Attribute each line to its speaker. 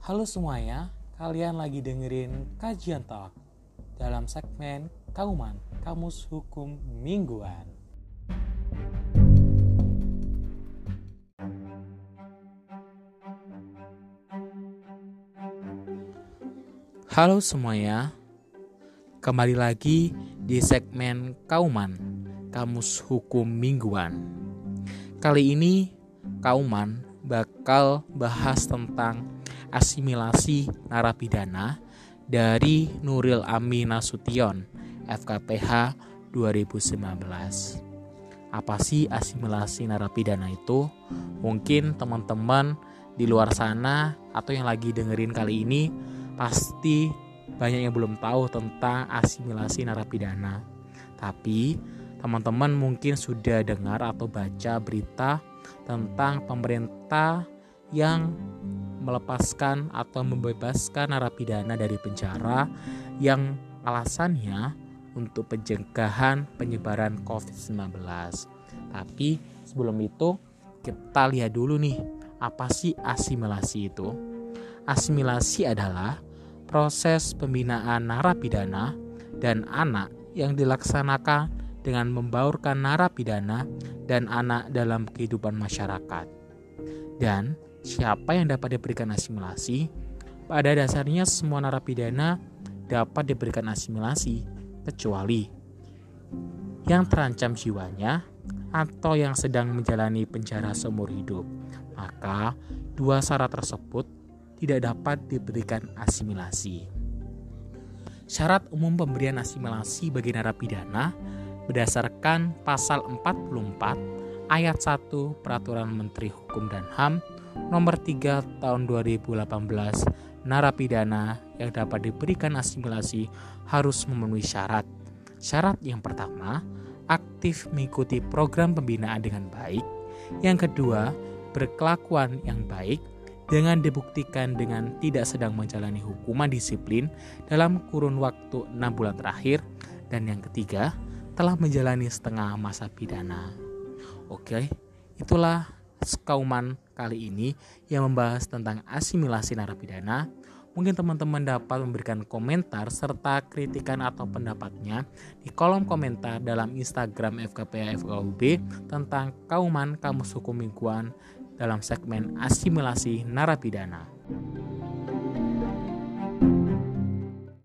Speaker 1: Halo semuanya, kalian lagi dengerin kajian talk dalam segmen Kauman Kamus Hukum Mingguan. Halo semuanya, kembali lagi di segmen Kauman Kamus Hukum Mingguan. Kali ini Kauman bakal bahas tentang asimilasi narapidana dari Nuril Amin Nasution, FKPH 2019. Apa sih asimilasi narapidana itu? Mungkin teman-teman di luar sana atau yang lagi dengerin kali ini pasti banyak yang belum tahu tentang asimilasi narapidana. Tapi teman-teman mungkin sudah dengar atau baca berita tentang pemerintah yang melepaskan atau membebaskan narapidana dari penjara yang alasannya untuk pencegahan penyebaran COVID-19. Tapi sebelum itu kita lihat dulu nih apa sih asimilasi itu? Asimilasi adalah proses pembinaan narapidana dan anak yang dilaksanakan dengan membaurkan narapidana dan anak dalam kehidupan masyarakat. Dan siapa yang dapat diberikan asimilasi? Pada dasarnya semua narapidana dapat diberikan asimilasi kecuali yang terancam jiwanya atau yang sedang menjalani penjara seumur hidup. Maka dua syarat tersebut tidak dapat diberikan asimilasi. Syarat umum pemberian asimilasi bagi narapidana berdasarkan pasal 44 ayat 1 Peraturan Menteri Hukum dan HAM nomor 3 tahun 2018 narapidana yang dapat diberikan asimilasi harus memenuhi syarat. Syarat yang pertama, aktif mengikuti program pembinaan dengan baik. Yang kedua, berkelakuan yang baik dengan dibuktikan dengan tidak sedang menjalani hukuman disiplin dalam kurun waktu 6 bulan terakhir. Dan yang ketiga, telah menjalani setengah masa pidana. Oke, itulah skauman kali ini yang membahas tentang asimilasi narapidana. Mungkin teman-teman dapat memberikan komentar serta kritikan atau pendapatnya di kolom komentar dalam Instagram FKPA FKUB tentang Kauman Kamus Hukum Mingguan dalam segmen asimilasi narapidana.